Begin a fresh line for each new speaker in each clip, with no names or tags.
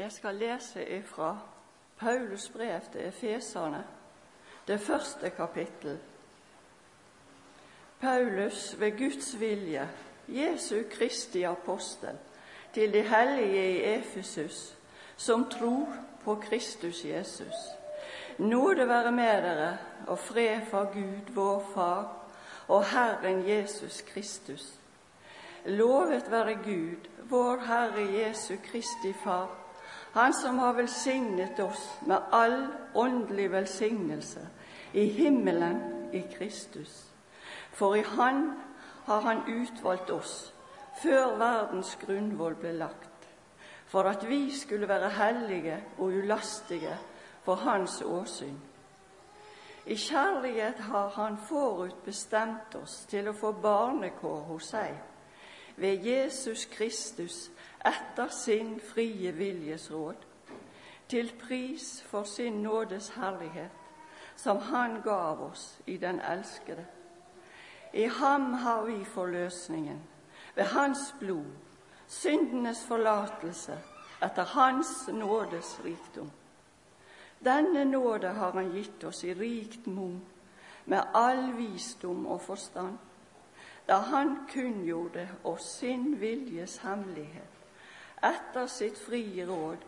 Jeg skal lese ifra Paulus brev til Efeserne, det første kapittel. Paulus ved Guds vilje, Jesu Kristi apostel, til de hellige i Efesus, som tror på Kristus Jesus. Nåde være med dere og fred fra Gud, vår Far, og Herren Jesus Kristus. Lovet være Gud, vår Herre Jesu Kristi Far, Han som har velsignet oss med all åndelig velsignelse i himmelen i Kristus. For i Han har Han utvalgt oss før verdens grunnvoll ble lagt, for at vi skulle være hellige og ulastige for Hans åsyn. I kjærlighet har Han forut bestemt oss til å få barnekår hos seg, ved Jesus Kristus etter sin frie viljes råd, til pris for sin nådes herlighet, som Han gav oss i den elskede. I ham har vi forløsningen, ved Hans blod, syndenes forlatelse etter Hans nådes rikdom. Denne nåde har Han gitt oss i rikt mon, med all visdom og forstand, da Han kunngjorde oss sin viljes hemmelighet, etter sitt frie råd,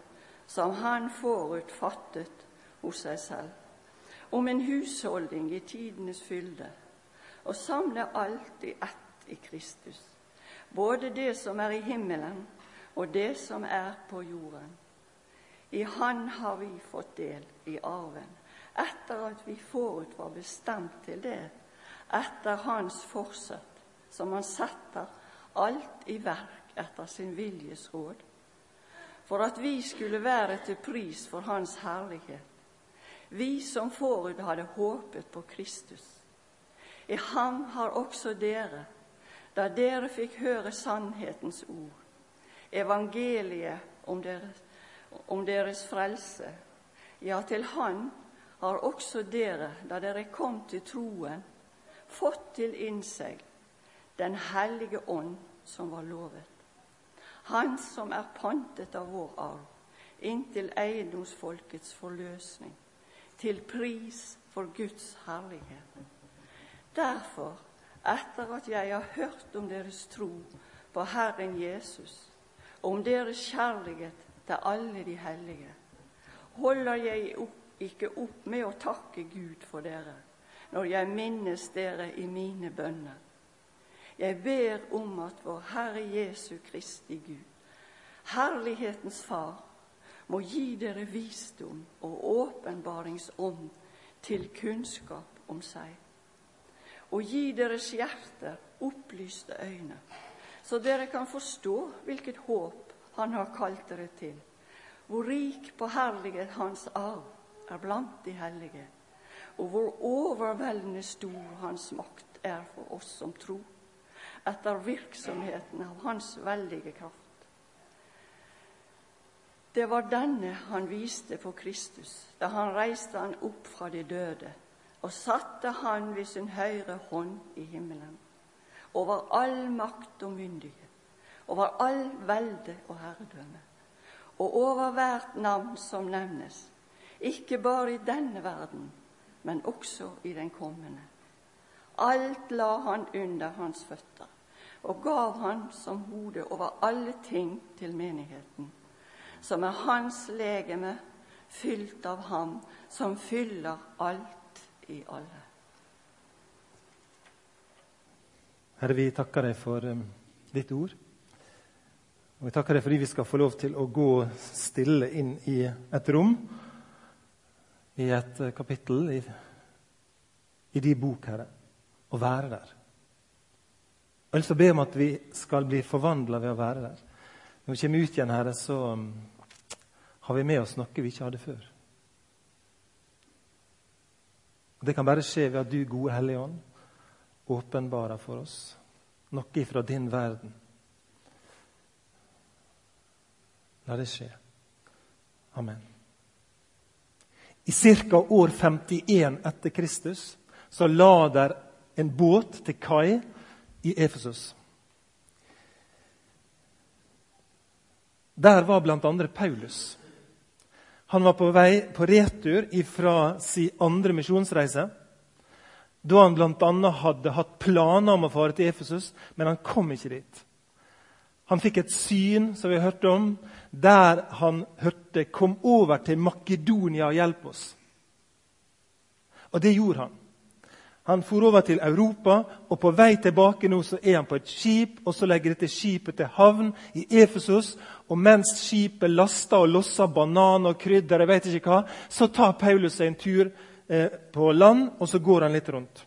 som Han forutfattet hos seg selv, om en husholdning i tidenes fylde, og samle alt i ett i Kristus, både det som er i himmelen og det som er på jorden. I Han har vi fått del i arven, etter at vi forut var bestemt til det, etter Hans forsett, som Han setter alt i verk etter sin viljes råd, for at vi skulle være til pris for Hans herlighet, vi som forut hadde håpet på Kristus. I ham har også dere, da dere fikk høre sannhetens ord, evangeliet om deres, om deres frelse, ja, til Han har også dere, da dere kom til troen, fått til innseg Den hellige ånd som var lovet. Han som er pantet av vår arv, inntil eiendomsfolkets forløsning, til pris for Guds herlighet. Derfor, etter at jeg har hørt om deres tro på Herren Jesus, og om deres kjærlighet til alle de hellige, holder jeg opp, ikke opp med å takke Gud for dere når jeg minnes dere i mine bønner. Jeg ber om at vår Herre Jesu Kristi Gud, Herlighetens Far, må gi dere visdom og åpenbaringsånd til kunnskap om seg, og gi deres hjerter opplyste øyne, så dere kan forstå hvilket håp Han har kalt dere til, hvor rik på herlighet Hans arv er blant de hellige, og hvor overveldende stor Hans makt er for oss som tror, etter virksomheten av Hans veldige kraft. Det var denne han viste på Kristus da han reiste han opp fra de døde og satte han ved sin høyre hånd i himmelen, over all makt og myndighet, over all velde og herredømme, og over hvert navn som nevnes, ikke bare i denne verden, men også i den kommende. Alt la han under hans føtter og gav han som hode over alle ting til menigheten som er hans legeme, fylt av ham som fyller alt i alle.
Herre, vi takker deg for um, ditt ord. Og vi takker deg fordi vi skal få lov til å gå stille inn i et rom, i et uh, kapittel i, i din bok, Herre, og være der. Jeg har lyst be om at vi skal bli forvandla ved å være der. Når vi kommer ut igjen, Herre, så um, har vi med oss noe vi ikke hadde før. Det kan bare skje ved at du, gode Hellige Ånd, åpenbarer for oss noe fra din verden. La det skje. Amen. I ca. år 51 etter Kristus så la der en båt til kai i Efesus. Der var bl.a. Paulus. Han var på vei på retur fra sin andre misjonsreise. Da han bl.a. hadde hatt planer om å fare til Efesus, men han kom ikke dit. Han fikk et syn som vi hørte om, der han hørte 'Kom over til Makedonia og hjelp oss'. Og det gjorde han. Han for over til Europa, og på vei tilbake nå så er han på et skip. og Så legger dette skipet til havn i Efesos. Og mens skipet laster og losser banan og krydder, jeg vet ikke hva, så tar Paulus seg en tur eh, på land, og så går han litt rundt.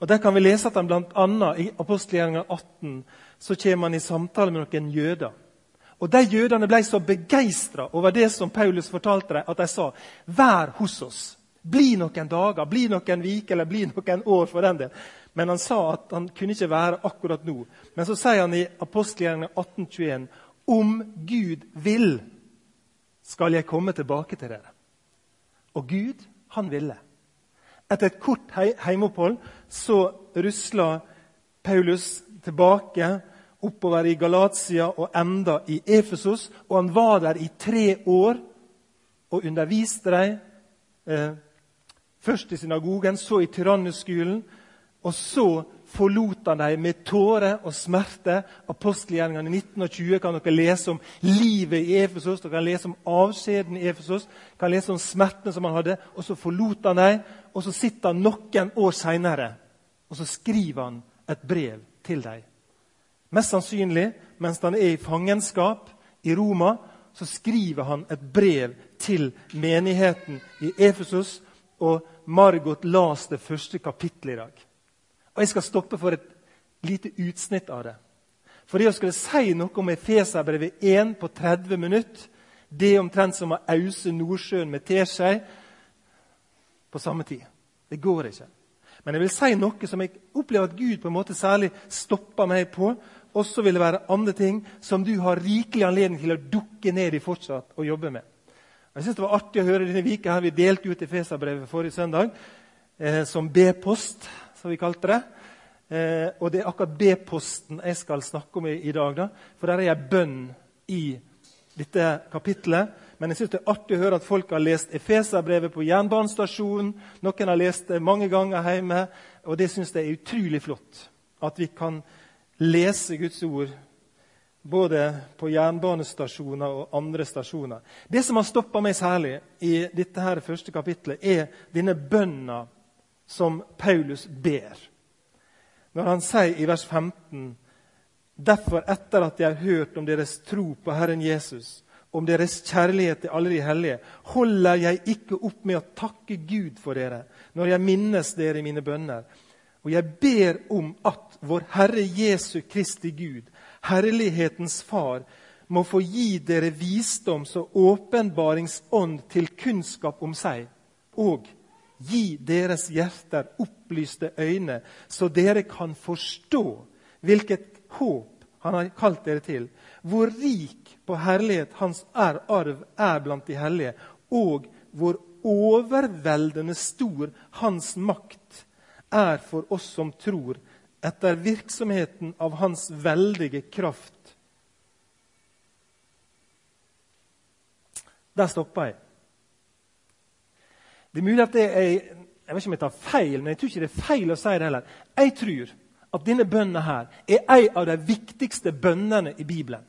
Og Der kan vi lese at han bl.a. i apostelgjerninga 18 så kommer han i samtale med noen jøder. Og De jødene ble så begeistra over det som Paulus fortalte dem, at de sa 'vær hos oss'. Bli noen dager, bli noen uker eller bli noen år. for den del. Men han sa at han kunne ikke være akkurat nå. Men så sier han i apostelgjerningen 1821.: Om Gud vil, skal jeg komme tilbake til dere. Og Gud, han ville. Etter et kort heimeopphold så rusla Paulus tilbake oppover i Galatia og enda i Efesos. Og han var der i tre år og underviste dem. Eh, først i synagogen, så i tyranneskolen. Og så forlot han dem med tårer og smerte. Apostelgjerningene 19 og 20 kan dere lese om livet i Efesos. Dere kan lese om avskjeden i Efesos, kan lese om smertene som han hadde. Og så forlot han dem, og så sitter han noen år seinere og så skriver han et brev til dem. Mest sannsynlig mens han er i fangenskap i Roma, så skriver han et brev til menigheten i Efesus. Og Margot las det første kapittelet i dag. Og Jeg skal stoppe for et lite utsnitt av det. For det å skulle si noe om Efeserbrevet 1 på 30 minutter, det er omtrent som å ause Nordsjøen med teskje på samme tid. Det går ikke. Men jeg vil si noe som jeg opplever at Gud på en måte særlig stopper meg på. Og så vil det være andre ting som du har rikelig anledning til å dukke ned i fortsatt og jobbe med. Jeg synes Det var artig å høre denne vika her. Vi delte ut Efeserbrevet forrige søndag eh, som B-post, som vi kalte det. Eh, og det er akkurat B-posten jeg skal snakke om i, i dag. Da. For der er jeg bønn i dette kapitlet. Men jeg synes det er artig å høre at folk har lest Efeserbrevet på jernbanestasjonen. Noen har lest det mange ganger hjemme. Og det syns jeg er utrolig flott. At vi kan lese Guds ord både på jernbanestasjoner og andre stasjoner. Det som har stoppa meg særlig i dette her første kapitlet, er denne bønna som Paulus ber. Når han sier i vers 15.: Derfor, etter at jeg har hørt om deres tro på Herren Jesus om deres kjærlighet til alle de hellige, holder jeg ikke opp med å takke Gud for dere når jeg minnes dere i mine bønner. Og jeg ber om at vår Herre Jesu Kristi Gud, herlighetens Far, må få gi dere visdoms- og åpenbaringsånd til kunnskap om seg, og gi deres hjerter opplyste øyne, så dere kan forstå hvilket håp han har kalt dere til, hvor rik på herlighet hans er arv er blant de hellige, og hvor overveldende stor hans makt er for oss som tror, etter virksomheten av hans veldige kraft. Der stopper jeg. Det er mulig at det er, jeg vet ikke om jeg tar feil, men jeg tror ikke det er feil å si det heller. Jeg tror at denne bønnen her er en av de viktigste bønnene i Bibelen.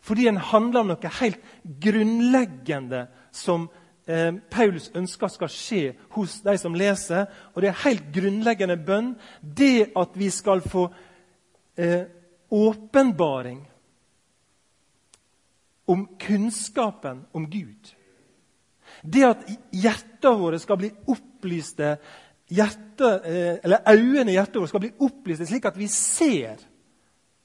Fordi den handler om noe helt grunnleggende som eh, Paulus ønsker skal skje hos de som leser. Og det er helt grunnleggende bønn. Det at vi skal få eh, åpenbaring om kunnskapen om Gud. Det at hjertene våre skal bli opplyste hjerte, eh, eller øynene i hjertet vårt skal bli opplyste, slik at vi ser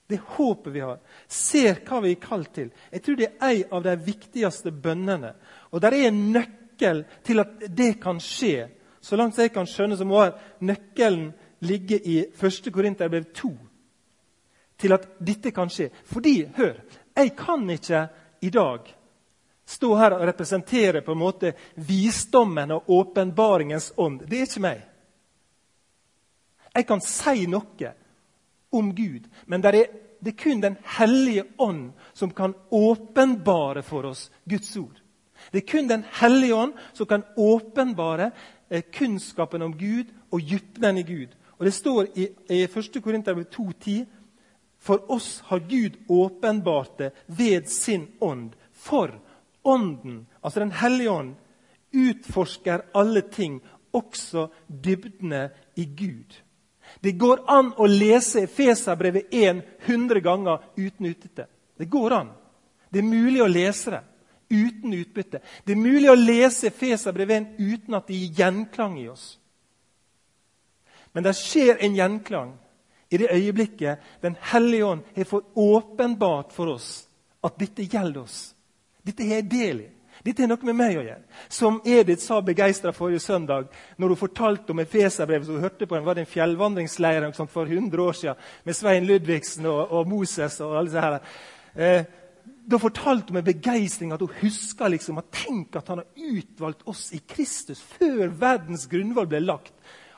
det håpet vi har, ser hva vi er kalt til. Jeg tror det er en av de viktigste bønnene. Og det er en nøkkel til at det kan skje. Så langt jeg kan skjønne, så må nøkkelen ligge i 1. Korinterbrev 2. Til at dette kan skje. Fordi, hør, jeg kan ikke i dag stå her og representere på en måte visdommen og åpenbaringens ånd. Det er ikke meg. Jeg kan si noe om Gud, men det er, det er kun Den hellige ånd som kan åpenbare for oss Guds ord. Det er kun Den hellige ånd som kan åpenbare eh, kunnskapen om Gud og dybden i Gud. Og Det står i, i 1. Korinter 2,10.: For oss har Gud åpenbart det ved sin ånd. For Ånden, altså Den hellige ånd, utforsker alle ting, også dybdene i Gud. Det går an å lese Efeserbrevet 1 100 ganger uten utbytte. Det går an. Det er mulig å lese det uten utbytte. Det er mulig å lese Efeserbrevet 1 uten at det gir gjenklang i oss. Men det skjer en gjenklang i det øyeblikket Den hellige ånd har fått åpenbart for oss at dette gjelder oss. Dette har jeg del i. Dette har noe med meg å gjøre. Som Edith sa begeistra forrige søndag når hun fortalte om Efeserbrevet. Hun hørte på den, var det en fjellvandringsleir for 100 år siden med Svein Ludvigsen og, og Moses. og alle disse her. Eh, da fortalte hun med begeistring at hun husker liksom, at tenk at han har utvalgt oss i Kristus før verdens grunnvoll ble lagt.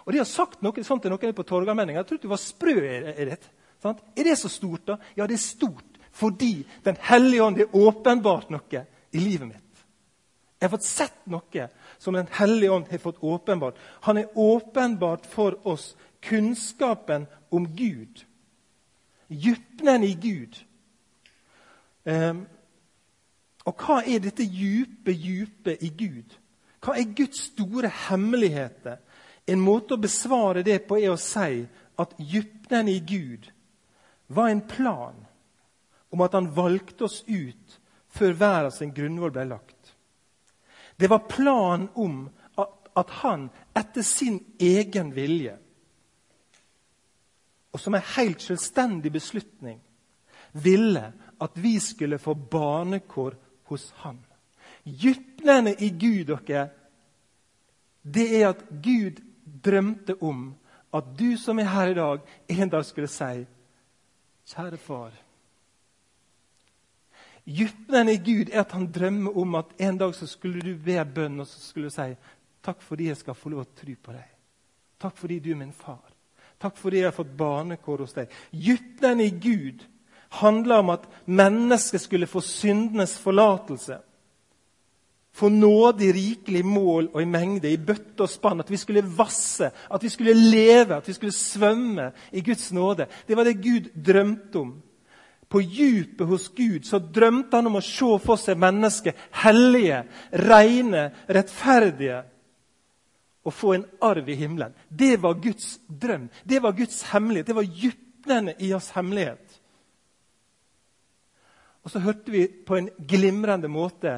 Og De har sagt noe sånt til noen på Torgallmenninga. Jeg trodde du var sprø. Er det, sant? er det så stort, da? Ja, det er stort fordi Den hellige ånd har åpenbart noe i livet mitt. Jeg har fått sett noe som Den hellige ånd har fått åpenbart. Han er åpenbart for oss kunnskapen om Gud. Dypnen i Gud. Um, og hva er dette djupe, djupe i Gud? Hva er Guds store hemmeligheter? En måte å besvare det på er å si at dypnen i Gud var en plan om at han valgte oss ut før verdens grunnvoll ble lagt. Det var planen om at, han etter sin egen vilje og som en helt selvstendig beslutning ville at vi skulle få barnekår hos Han. Dypnene i Gud dere, det er at Gud drømte om at du som er her i dag, en dag skulle si Kjære far. Dybden i Gud er at han drømmer om at en dag så skulle du be bønn og så skulle du si takk fordi jeg skal få lov å tro på deg. Takk fordi du er min far. Takk fordi jeg har fått barnekår hos deg. Dybden i Gud handla om at mennesket skulle få syndenes forlatelse. Få nåde i rikelig mål og i mengde, i bøtte og spann. At vi skulle vasse, at vi skulle leve, at vi skulle svømme i Guds nåde. Det var det Gud drømte om. På djupet hos Gud så drømte han om å se for seg mennesket hellige, rene, rettferdige og få en arv i himmelen. Det var Guds drøm. Det var Guds hemmelighet. Det var dybdene i oss hemmelighet. Og så hørte vi på en glimrende måte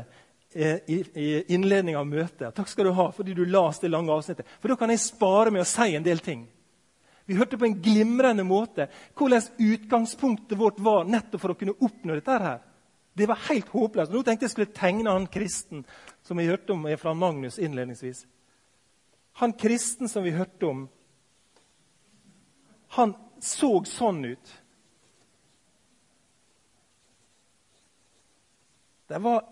eh, i, i innledningen av møtet. Takk skal du ha fordi du las det lange avsnittet. For da kan jeg spare med å si en del ting. Vi hørte på en glimrende måte hvordan utgangspunktet vårt var nettopp for å kunne oppnå dette. her. Det var helt håpløst. Nå tenkte jeg skulle tegne han kristen som vi hørte om fra Magnus innledningsvis. Han kristen som vi hørte om, han så sånn ut. Det var,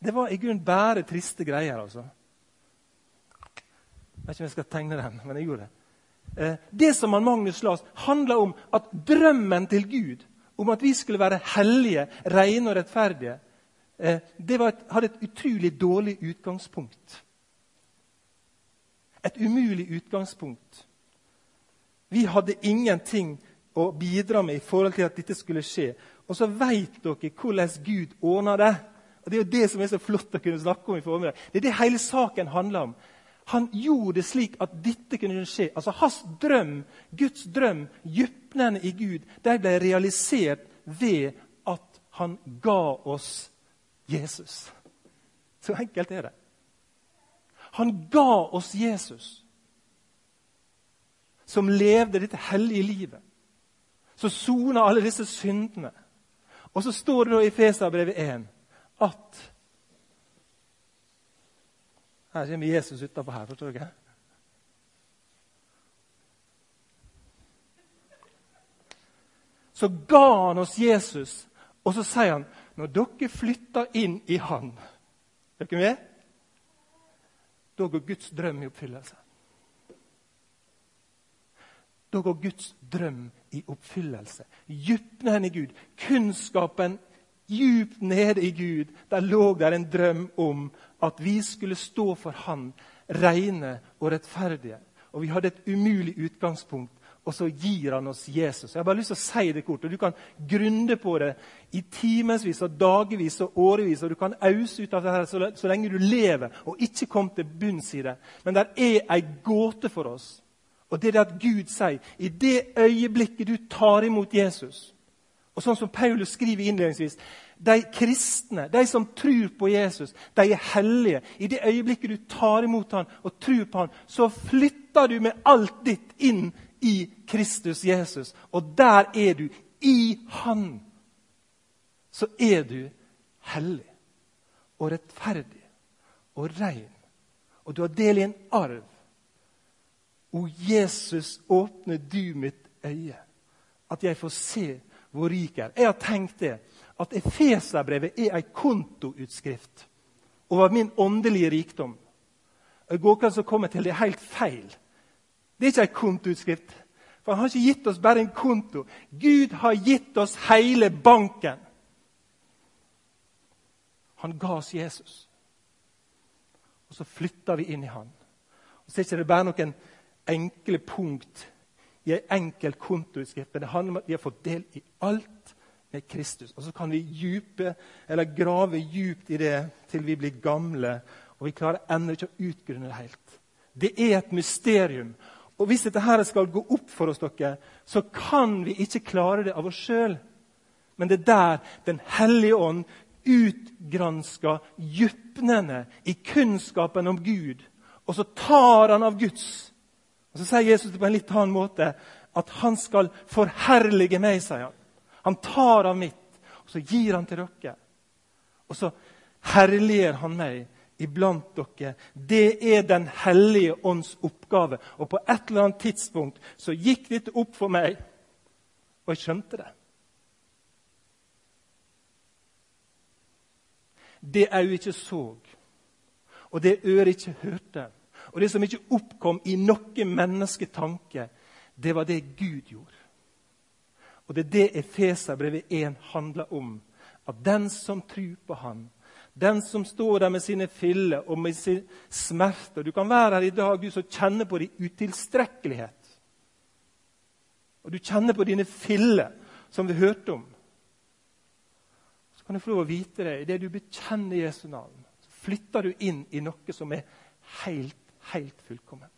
det var i grunnen bare triste greier. altså. Jeg vet ikke om jeg skal tegne den, men jeg gjorde det. Eh, det som han Magnus las, handla om at drømmen til Gud om at vi skulle være hellige, rene og rettferdige, eh, det et, hadde et utrolig dårlig utgangspunkt. Et umulig utgangspunkt. Vi hadde ingenting å bidra med i forhold til at dette skulle skje. Og så veit dere hvordan Gud ordna det. Og Det er jo det som er så flott å kunne snakke om i formiddag. Det er det hele saken handler om. Han gjorde det slik at dette kunne skje. Altså Hans drøm, Guds drøm, dypnene i Gud, de ble realisert ved at han ga oss Jesus. Så enkelt er det. Han ga oss Jesus, som levde dette hellige livet. Som sona alle disse syndene og så står det da i Feserbrevet 1 at Her kommer Jesus utapå her. forstår dere? Så ga han oss Jesus, og så sier han når dere flytter inn i Han Er dere med? Da går Guds drøm i oppfyllelse. Da går Guds drøm i oppfyllelse. Dybden i Gud, kunnskapen Djupt nede i Gud der lå der en drøm om at vi skulle stå for Han, rene og rettferdige. Og vi hadde et umulig utgangspunkt, og så gir han oss Jesus. Jeg har bare lyst til å si det kort, og Du kan grunde på det i timevis og dagevis og årevis. og Du kan ause ut av det her så, så lenge du lever og ikke kom til bunns i det. Men det er ei gåte for oss. Og det er det at Gud sier i det øyeblikket du tar imot Jesus og sånn som Paulus skriver innledningsvis De kristne, de som tror på Jesus, de er hellige. I det øyeblikket du tar imot ham og tror på ham, så flytter du med alt ditt inn i Kristus Jesus. Og der er du. I Han. Så er du hellig og rettferdig og ren. Og du har del i en arv. O Jesus, åpne du mitt øye, at jeg får se hvor rik er. Jeg har tenkt det, at Efeserbrevet er ei kontoutskrift over min åndelige rikdom. I går kveld så kom jeg til det helt feil. Det er ikke ei kontoutskrift. For Han har ikke gitt oss bare en konto. Gud har gitt oss hele banken. Han ga oss Jesus. Og så flytter vi inn i han. Og Så er det ikke bare noen enkle punkt i en enkel kontoutskrift. Men det handler om at vi har fått del i alt med Kristus. Og så kan vi djupe, grave djupt i det til vi blir gamle. Og vi klarer ennå ikke å utgrunne det helt. Det er et mysterium. Og hvis dette her skal gå opp for oss, dere, så kan vi ikke klare det av oss sjøl. Men det er der Den hellige ånd utgransker djupnene i kunnskapen om Gud. Og så tar han av Guds og Så sier Jesus det på en litt annen måte at han skal forherlige meg. sier Han Han tar av mitt, og så gir han til dere. Og så herliger han meg iblant dere. Det er Den hellige ånds oppgave. Og på et eller annet tidspunkt så gikk dette opp for meg, og jeg skjønte det. Det øyet ikke så, og det øret ikke hørte, og det som ikke oppkom i noe mennesketanke, det var det Gud gjorde. Og det er det Efeserbrevet 1 handler om. At den som tror på Han, den som står der med sine filler og med sin smerte Du kan være her i dag, du som kjenner på din utilstrekkelighet. Og du kjenner på dine filler, som vi hørte om. Så kan du få lov å vite det. Idet du bekjenner Jesu navn, så flytter du inn i noe som er helt helt fullkomment.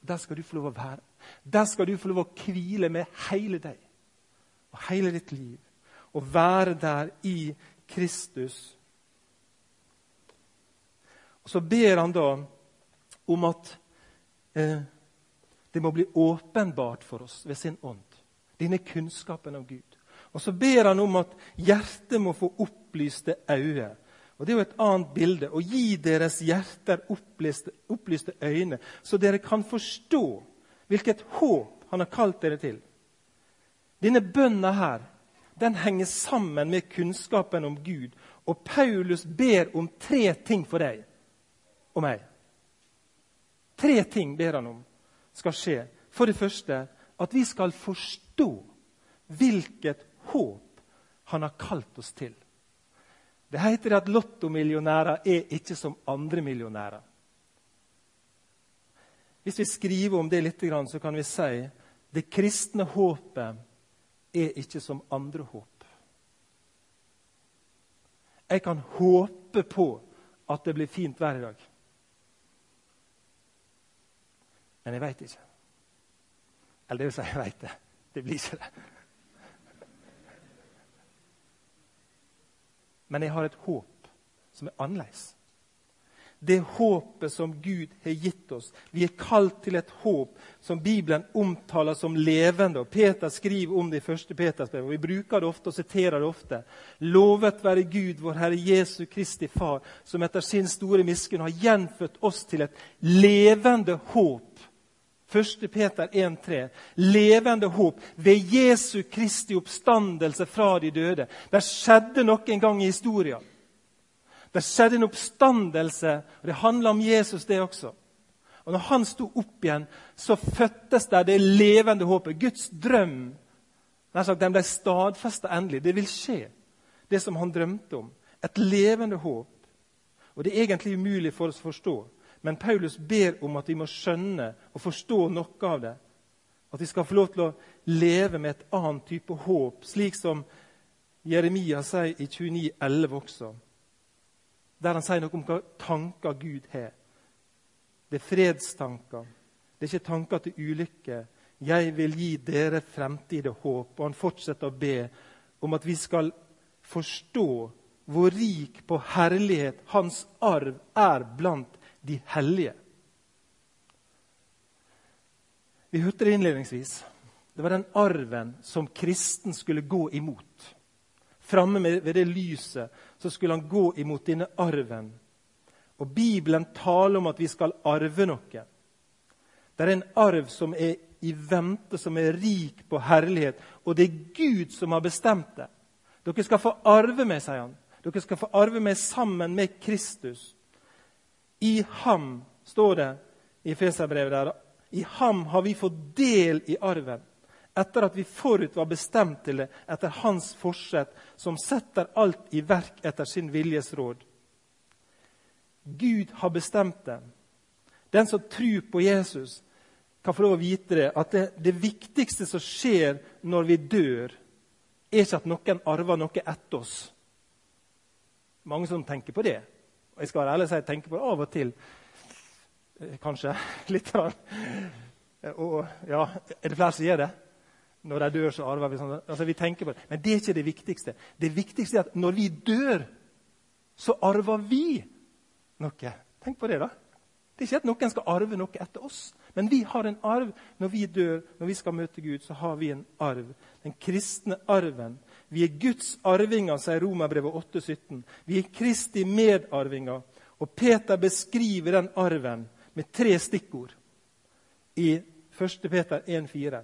Der skal du få lov å være. Der skal du få lov å hvile med hele deg og hele ditt liv. Og være der i Kristus. Og Så ber han da om at eh, det må bli åpenbart for oss ved sin ånd. Denne kunnskapen om Gud. Og så ber han om at hjertet må få opplyste øyne og Det er jo et annet bilde. Å gi deres hjerter opplyste, opplyste øyne, så dere kan forstå hvilket håp han har kalt dere til. Denne bønna her den henger sammen med kunnskapen om Gud. Og Paulus ber om tre ting for deg og meg. Tre ting ber han om skal skje. For det første at vi skal forstå hvilket håp han har kalt oss til. Det heter at lottomillionærer er ikke som andre millionærer. Hvis vi skriver om det litt, så kan vi si det kristne håpet er ikke som andre håp. Jeg kan håpe på at det blir fint vær i dag. Men jeg veit ikke. Eller det vil si, jeg veit det. Det blir ikke det. Men jeg har et håp som er annerledes. Det håpet som Gud har gitt oss. Vi er kalt til et håp som Bibelen omtaler som levende. og Peter skriver om det i 1. Peters brev, vi bruker det ofte og siterer det ofte. Lovet være Gud, vår Herre Jesu Kristi Far, som etter sin store miskunn har gjenfødt oss til et levende håp 1. Peter 1,3. Levende håp ved Jesu Kristi oppstandelse fra de døde. Det skjedde noe en gang i historien. Det skjedde en oppstandelse, og det handler om Jesus, det også. Og når han sto opp igjen, så fødtes det det levende håpet. Guds drøm den ble stadfesta endelig. Det vil skje. det som han drømte om. Et levende håp. Og Det er egentlig umulig for oss å forstå, men Paulus ber om at vi må skjønne og forstå noe av det. At vi skal få lov til å leve med et annet type håp, slik som Jeremia sier i 29,11 også. Der han sier noe om hva tanker Gud har. Det er fredstanker. Det er ikke tanker til ulykke. Jeg vil gi dere fremtid og håp. Og han fortsetter å be om at vi skal forstå hvor rik på herlighet hans arv er blant de hellige. Vi hørte det innledningsvis. Det var den arven som kristen skulle gå imot. Framme ved det lyset så skulle han gå imot denne arven. Og Bibelen taler om at vi skal arve noe. Det er en arv som er i vente, som er rik på herlighet. Og det er Gud som har bestemt det. Dere skal få arve meg, sier han. Dere skal få arve meg sammen med Kristus. I ham, står det i Feserbrevet der, i ham har vi fått del i arven. Etter at vi forut var bestemt til det, etter hans forsett, som setter alt i verk etter sin viljes råd. Gud har bestemt det. Den som tror på Jesus, kan få lov å vite det, at det, det viktigste som skjer når vi dør, er ikke at noen arver noe etter oss mange som tenker på det. Og jeg skal være ærlig og si jeg tenker på det av og til. Eh, kanskje litt. Eh, og ja, Er det flere som gjør det? Når de dør, så arver vi sånn. Altså, vi tenker på det. Men det er ikke det viktigste. Det viktigste er at når vi dør, så arver vi noe. Tenk på det, da. Det er ikke at noen skal arve noe etter oss. Men vi har en arv. Når vi dør, når vi skal møte Gud, så har vi en arv. Den kristne arven vi er Guds arvinger, sier Romerbrevet 8,17. Vi er Kristi medarvinger. Og Peter beskriver den arven med tre stikkord i 1. Peter 1,4.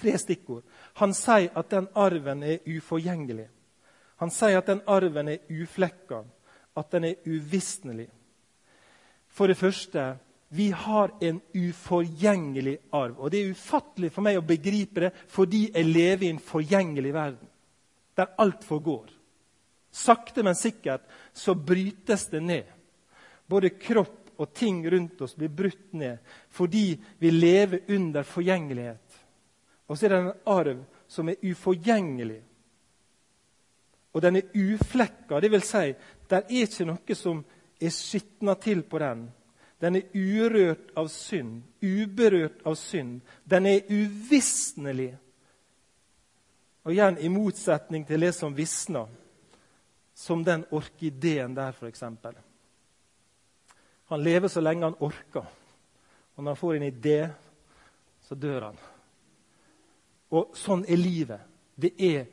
Tre stikkord. Han sier at den arven er uforgjengelig. Han sier at den arven er uflekka, at den er uvisnelig. For det første vi har en uforgjengelig arv. Og det er ufattelig for meg å begripe det fordi jeg lever i en forgjengelig verden der alt forgår. Sakte, men sikkert så brytes det ned. Både kropp og ting rundt oss blir brutt ned fordi vi lever under forgjengelighet. Og så er det en arv som er uforgjengelig. Og den er uflekka, vil Si, det er ikke noe som er skitna til på den. Den er urørt av synd, uberørt av synd. Den er uvisnelig. Og igjen i motsetning til det som visner, som den orkideen der, f.eks. Han lever så lenge han orker. Og når han får en idé, så dør han. Og sånn er livet. Det er,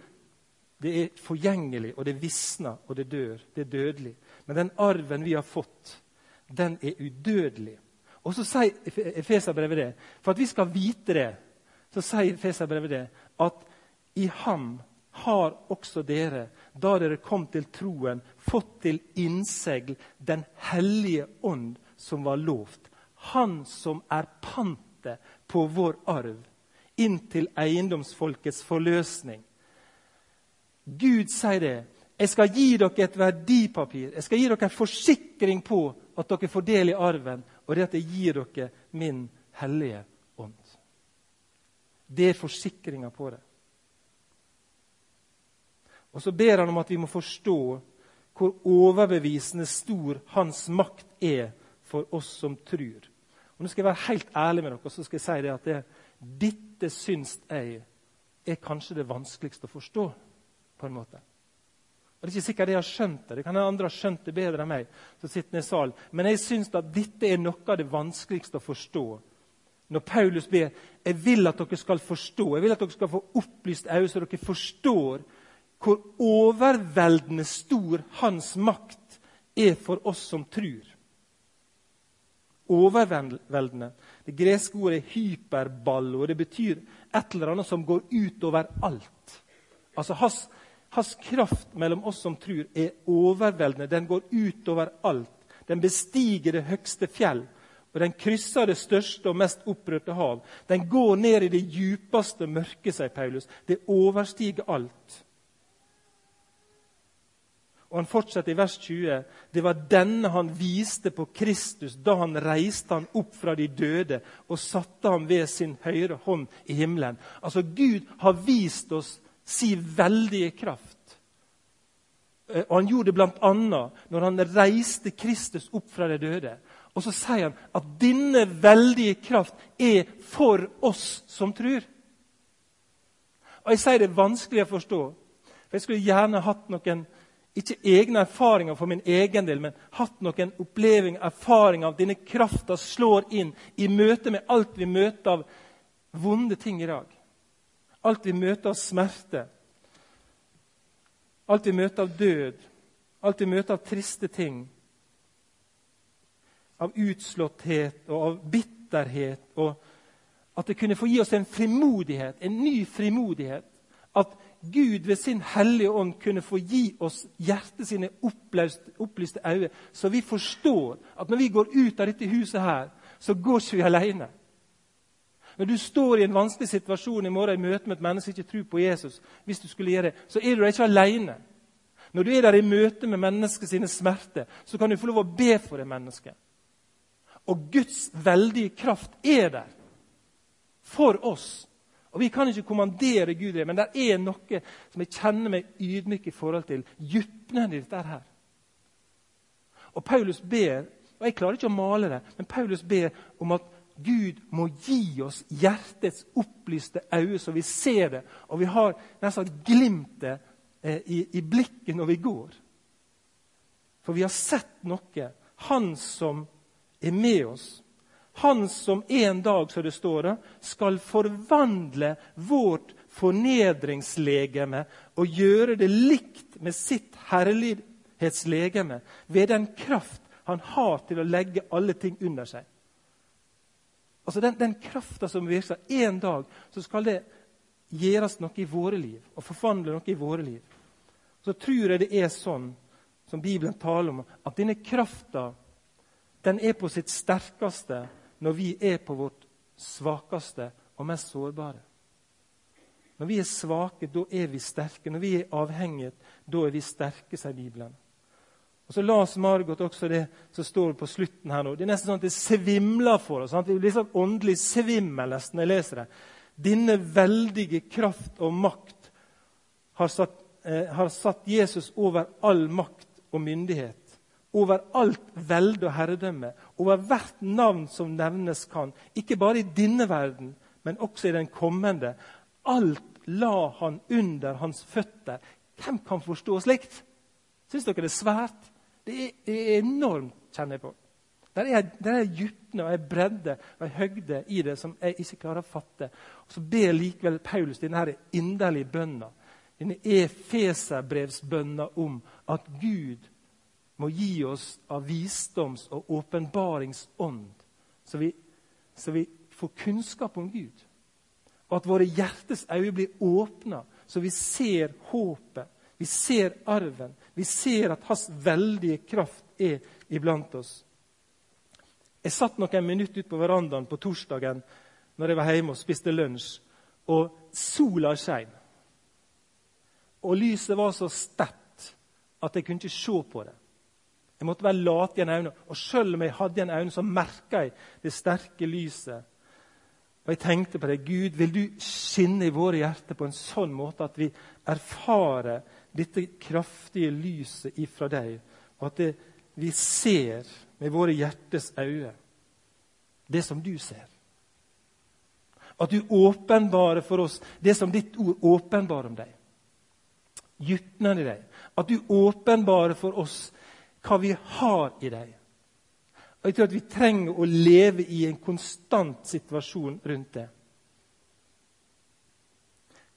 det er forgjengelig, og det visner, og det dør. Det er dødelig. Men den arven vi har fått, den er udødelig. Og så sier Efeserbrevet det. For at vi skal vite det, så sier Efeserbrevet det at i ham har også dere, da dere kom til troen, fått til innsegl Den hellige ånd som var lovt. Han som er pantet på vår arv, inntil eiendomsfolkets forløsning. Gud sier det. Jeg skal gi dere et verdipapir. Jeg skal gi dere en forsikring på at dere får del i arven, og det at jeg gir dere min hellige ånd. Det er forsikringa på det. Og så ber han om at vi må forstå hvor overbevisende stor hans makt er for oss som tror. Og Nå skal jeg være helt ærlig med dere så skal jeg si det at det, dette syns jeg er kanskje det vanskeligste å forstå. på en måte. Og Det er ikke sikkert jeg har skjønt det. Det kan være andre har skjønt det bedre enn meg. som sitter i salen. Men jeg syns at dette er noe av det vanskeligste å forstå. Når Paulus ber jeg vil at dere skal forstå, jeg vil at dere skal få opplyst øyne, så dere forstår hvor overveldende stor hans makt er for oss som tror. Overveldende. Det greske ordet er hyperballo, det betyr et eller annet som går utover alt. Altså hans, hans kraft mellom oss som tror, er overveldende. Den går utover alt. Den bestiger det høgste fjell, og den krysser det største og mest opprørte hav. Den går ned i det djupeste mørket, sier Paulus. Det overstiger alt. Og han fortsetter i vers 20. Det var denne han viste på Kristus da han reiste han opp fra de døde og satte ham ved sin høyre hånd i himmelen. Altså, Gud har vist oss si veldige kraft. Eh, og Han gjorde det bl.a. når han reiste Kristus opp fra de døde. Og så sier han at denne veldige kraft er for oss som tror. Og Jeg sier det er vanskelig å forstå. For Jeg skulle gjerne hatt noen ikke egne erfaringer for min egen del, men hatt noen oppleving, erfaring av denne krafta slår inn i møte med alt vi møter av vonde ting i dag. Alt vi møter av smerte. Alt vi møter av død. Alt vi møter av triste ting. Av utslåtthet og av bitterhet. Og at det kunne få gi oss en frimodighet, en ny frimodighet. At Gud ved sin hellige ånd kunne få gi oss hjertet sine oppløste, opplyste øyne, så vi forstår at når vi går ut av dette huset her, så går ikke vi alene. Når du står i en vanskelig situasjon i morgen i møte med et menneske som ikke tror på Jesus, hvis du skulle gjøre det, så er du ikke alene. Når du er der i møte med mennesket sine smerter, så kan du få lov å be for det mennesket. Og Guds veldige kraft er der for oss og Vi kan ikke kommandere Gud, men det er noe som jeg kjenner meg ydmyk i forhold til. Dypnen i dette her. Og Paulus ber, og jeg klarer ikke å male det, men Paulus ber om at Gud må gi oss hjertets opplyste øyne, så vi ser det. Og vi har nesten glimtet eh, i, i blikket når vi går. For vi har sett noe. Han som er med oss. Han som en dag som det står, skal forvandle vårt fornedringslegeme og gjøre det likt med sitt herlighetslegeme ved den kraft han har til å legge alle ting under seg. Altså Den, den krafta som virker En dag så skal det gjøres noe i våre liv og forvandle noe i våre liv. Så tror jeg det er sånn som Bibelen taler om, at denne krafta den er på sitt sterkeste når vi er på vårt svakeste og mest sårbare. Når vi er svake, da er vi sterke. Når vi er avhengige, da er vi sterke, sier Bibelen. Og Så las Margot også det som står på slutten her nå. Det er nesten sånn at det svimler for oss. Sant? Vi blir sånn åndelig svimmel nesten når jeg leser det. Denne veldige kraft og makt har satt, eh, har satt Jesus over all makt og myndighet over alt velde og herredømme, over hvert navn som nevnes kan, ikke bare i denne verden, men også i den kommende. Alt la han under hans føtter. Hvem kan forstå slikt? Syns dere det er svært? Det er, det er enormt, kjenner jeg på. Der er, der er dypne og ei bredde og ei høgde i det som jeg ikke klarer å fatte. Og Så ber likevel Paulus denne inderlige bønna, denne efeserbrevsbønna om at Gud må gi oss av visdoms- og åpenbaringsånd, så, så, vi får kunnskap om Gud. Og at våre hjertes øyne blir åpna, så vi ser håpet, vi ser arven, vi ser at hans veldige kraft er iblant oss. Jeg satt noen minutter ute på verandaen på torsdagen når jeg var hjemme og spiste lunsj, og sola skein. Og lyset var så sterkt at jeg kunne ikke se på det. Jeg måtte være lat i en øyne. Og selv om jeg hadde en øynene, så merka jeg det sterke lyset. Og jeg tenkte på det. Gud, vil du skinne i våre hjerter på en sånn måte at vi erfarer dette kraftige lyset ifra deg, og at det, vi ser med våre hjertes øyne det som du ser. At du åpenbarer for oss det som ditt ord åpenbarer om deg. Dypnen i deg. At du åpenbarer for oss hva vi har i deg. Og jeg tror at Vi trenger å leve i en konstant situasjon rundt det.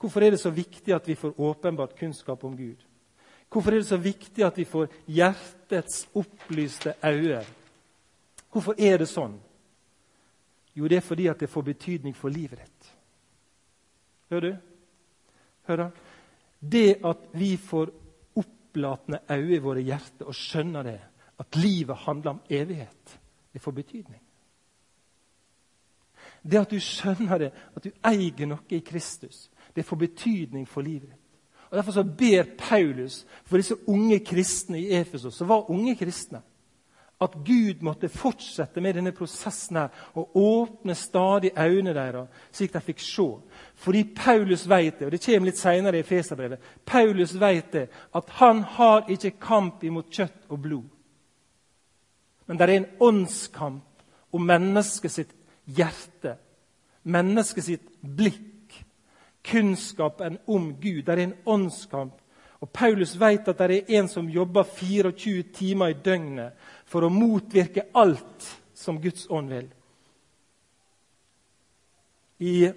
Hvorfor er det så viktig at vi får åpenbart kunnskap om Gud? Hvorfor er det så viktig at vi får hjertets opplyste øyne? Hvorfor er det sånn? Jo, det er fordi at det får betydning for livet ditt. Hører du? Hør da. Det at vi får opplatende øyne i våre hjerter og skjønner det, at livet handler om evighet, det får betydning. Det at du skjønner det, at du eier noe i Kristus, det får betydning for livet ditt. Og Derfor så ber Paulus for disse unge kristne i Efesos, som var unge kristne, at Gud måtte fortsette med denne prosessen her og åpne stadig øynene deres, slik de fikk se. Fordi Paulus vet det, og det kommer litt senere i Feserbrevet, Paulus vet det, at han har ikke kamp imot kjøtt og blod. Men det er en åndskamp om mennesket sitt hjerte, mennesket sitt blikk kunnskapen om Gud. Det er en åndskamp. Og Paulus vet at det er en som jobber 24 timer i døgnet for å motvirke alt som Guds ånd vil. I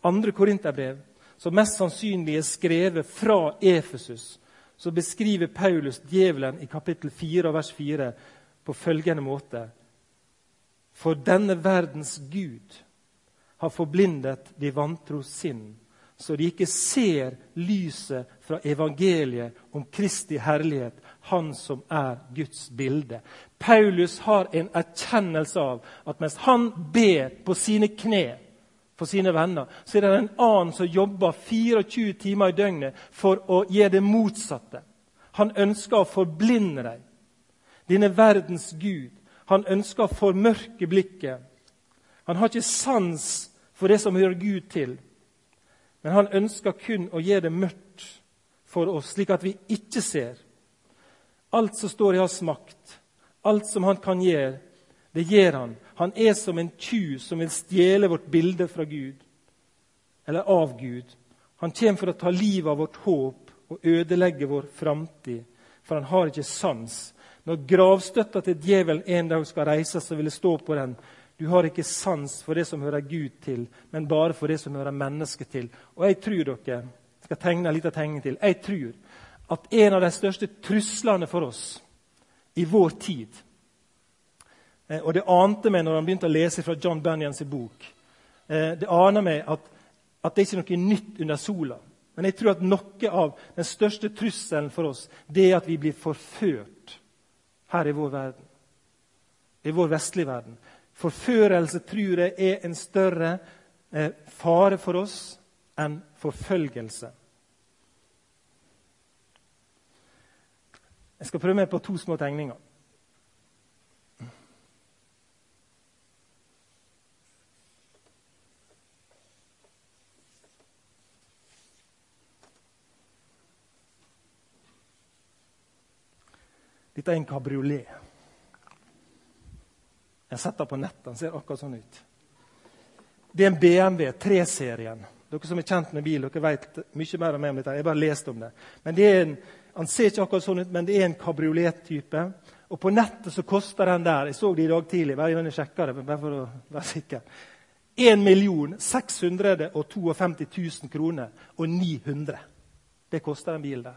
2. Korinterbrev, som mest sannsynlig er skrevet fra Efesus, så beskriver Paulus djevelen i kapittel 4 vers 4 på følgende måte.: For denne verdens Gud har forblindet de vantro sinn, så de ikke ser lyset fra evangeliet om Kristi herlighet, Han som er Guds bilde. Paulus har en erkjennelse av at mens han ber på sine kne for sine venner, så er det en annen som jobber 24 timer i døgnet for å gjøre det motsatte. Han ønsker å forblinde deg. Denne verdens Gud. Han ønsker å formørke blikket han har ikke sans for det som hører Gud til. Men han ønsker kun å gjøre det mørkt for oss, slik at vi ikke ser. Alt som står i hans makt, alt som han kan gjøre, det gjør han. Han er som en tjuv som vil stjele vårt bilde fra Gud, eller av Gud. Han kommer for å ta livet av vårt håp og ødelegge vår framtid, for han har ikke sans. Når gravstøtta til djevelen en dag skal reises, så vil det stå på den du har ikke sans for det som hører Gud til, men bare for det som hører mennesket til. Og jeg tror dere skal tegne en liten tegning til. Jeg tror at en av de største truslene for oss i vår tid eh, Og det ante meg når han begynte å lese fra John Bunyans bok. Eh, det aner meg at, at det ikke er noe nytt under sola. Men jeg tror at noe av den største trusselen for oss det er at vi blir forført her i vår verden. I vår vestlige verden. Forførelse tror jeg er en større eh, fare for oss enn forfølgelse. Jeg skal prøve meg på to små tegninger. Dette er en kabriolet. Jeg setter den på nett. Den ser akkurat sånn ut. Det er en BMW 3-serien. Dere som er kjent med bil, dere vet mye mer om meg om dette. Jeg har bare lest om det. Men det er en, Han ser ikke akkurat sånn ut, men det er en kabriolet-type. Og på nettet så koster den der Jeg så det i dag tidlig. bare jeg sjekka det, bare for å være sikker. 1 652 000 kroner og 900. Det koster den bilen der.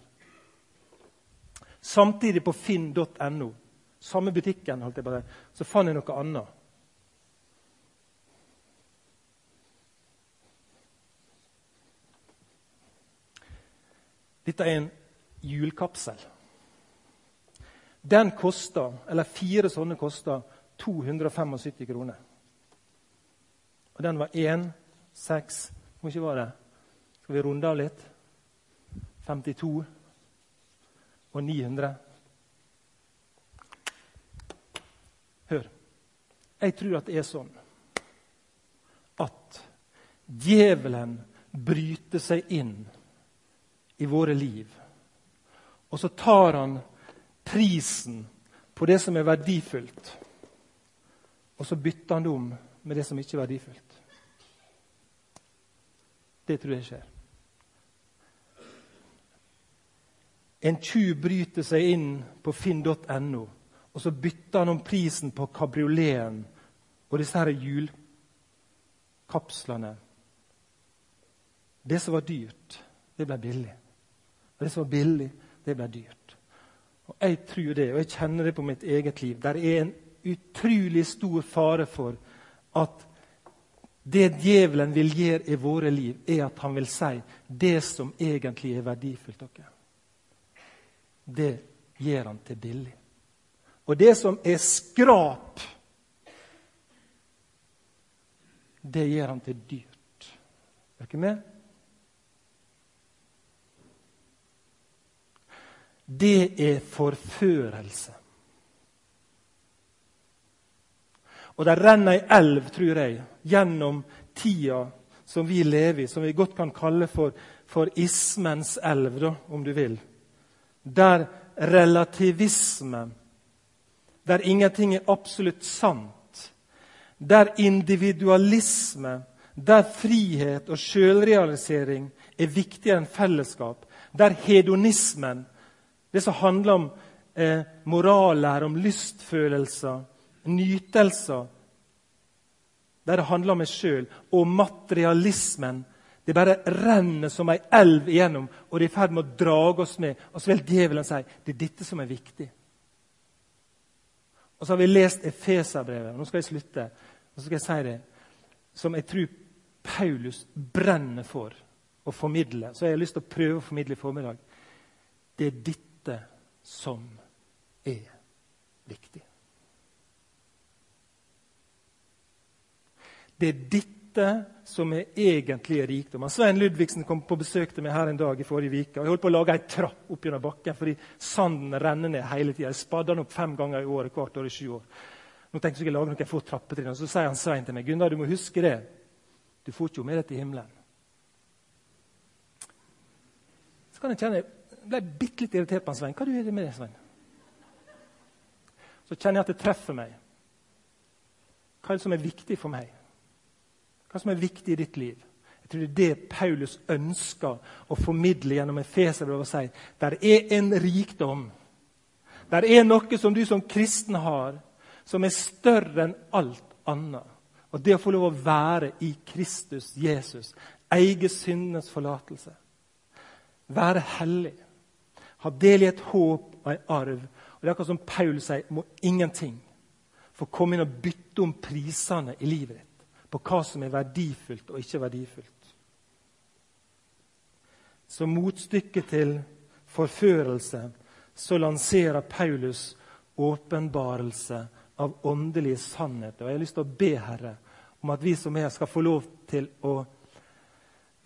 Samtidig på finn.no samme butikken, holdt jeg på så fant jeg noe annet. Dette er en hjulkapsel. Den koster, eller Fire sånne koster 275 kroner. Og den var 1, 6 Hvor mye var det? Skal vi runde av litt? 52 og 900. Hør. Jeg tror at det er sånn at djevelen bryter seg inn i våre liv. Og så tar han prisen på det som er verdifullt, og så bytter han det om med det som ikke er verdifullt. Det tror jeg skjer. En tjuv bryter seg inn på finn.no og så bytter han om prisen på kabrioleten og disse her hjulkapslene. Det som var dyrt, det ble billig. Og det som var billig, det ble dyrt. Og Jeg tror det, og jeg kjenner det på mitt eget liv. Der er en utrolig stor fare for at det djevelen vil gjøre i våre liv, er at han vil si det som egentlig er verdifullt. dere. Det gjør han til billig. Og det som er skrap, det gjør han til dyrt. Er dere med? Det er forførelse. Og det renner ei elv, tror jeg, gjennom tida som vi lever i, som vi godt kan kalle for, for ismens elv, da, om du vil. Der relativisme, der ingenting er absolutt sant, der individualisme, der frihet og sjølrealisering er viktigere enn fellesskap, der hedonismen, det som handler om eh, morallære, om lystfølelser, nytelser Der det handler om meg sjøl, og materialismen. Det bare renner som ei elv igjennom, og det er i ferd med å drage oss med. Og så vil djevelen si det er dette som er viktig. Og så har vi lest Efeserbrevet. Nå skal jeg slutte. Og så skal jeg si det som jeg tror Paulus brenner for å formidle. Så jeg har lyst til å prøve å formidle i formiddag. Det er dette som er viktig. Det er dette som er egentlige rikdom. Svein Ludvigsen kom på besøk til meg her en dag i forrige uke. og Jeg holdt på å lage ei trapp opp gjennom bakken fordi sanden renner ned hele tida. Jeg spadde den opp fem ganger i året hvert år i sju år. Nå tenkte jeg lage noen få trappetrinn. Så sier han Svein til meg Gunnar, du må huske det. Du får ikke med deg til himmelen. Så kan jeg kjenne, ble bitte litt irritert på han Svein. Hva er det med det, Svein? Så kjenner jeg at det treffer meg. Hva er det som er viktig for meg? Hva som er viktig i ditt liv? Jeg tror det er det Paulus ønsker å formidle gjennom Efeserbrevet. og si. Der er en rikdom. Der er noe som du som kristen har, som er større enn alt annet. Og det å få lov å være i Kristus Jesus, eie syndenes forlatelse, være hellig, ha del i et håp og en arv. Og Det er akkurat som Paul sier, må ingenting få komme inn og bytte om prisene i livet ditt på hva som er verdifullt og ikke verdifullt. Som motstykke til forførelse så lanserer Paulus åpenbarelse av åndelige sannheter. Og Jeg har lyst til å be Herre om at vi som er skal få lov til å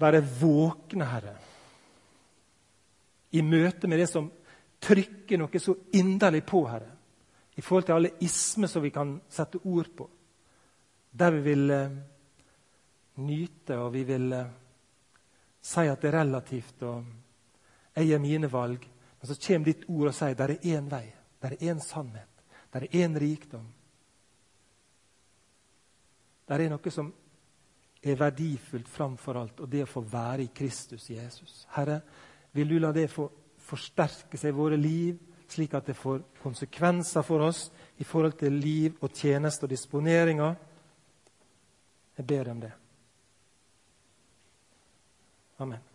være våkne, Herre, i møte med det som trykker noe så inderlig på, Herre, i forhold til alle ismer som vi kan sette ord på der vi vil eh, nyte, og vi vil eh, si at det er relativt, og jeg gjør mine valg. Men så kommer ditt ord og sier det er én vei, det er én sannhet, det er én rikdom. Det er noe som er verdifullt framfor alt, og det å få være i Kristus Jesus. Herre, vil du la det få forsterke seg i våre liv, slik at det får konsekvenser for oss i forhold til liv og tjeneste og disponeringer? Jeg ber om det. Amen.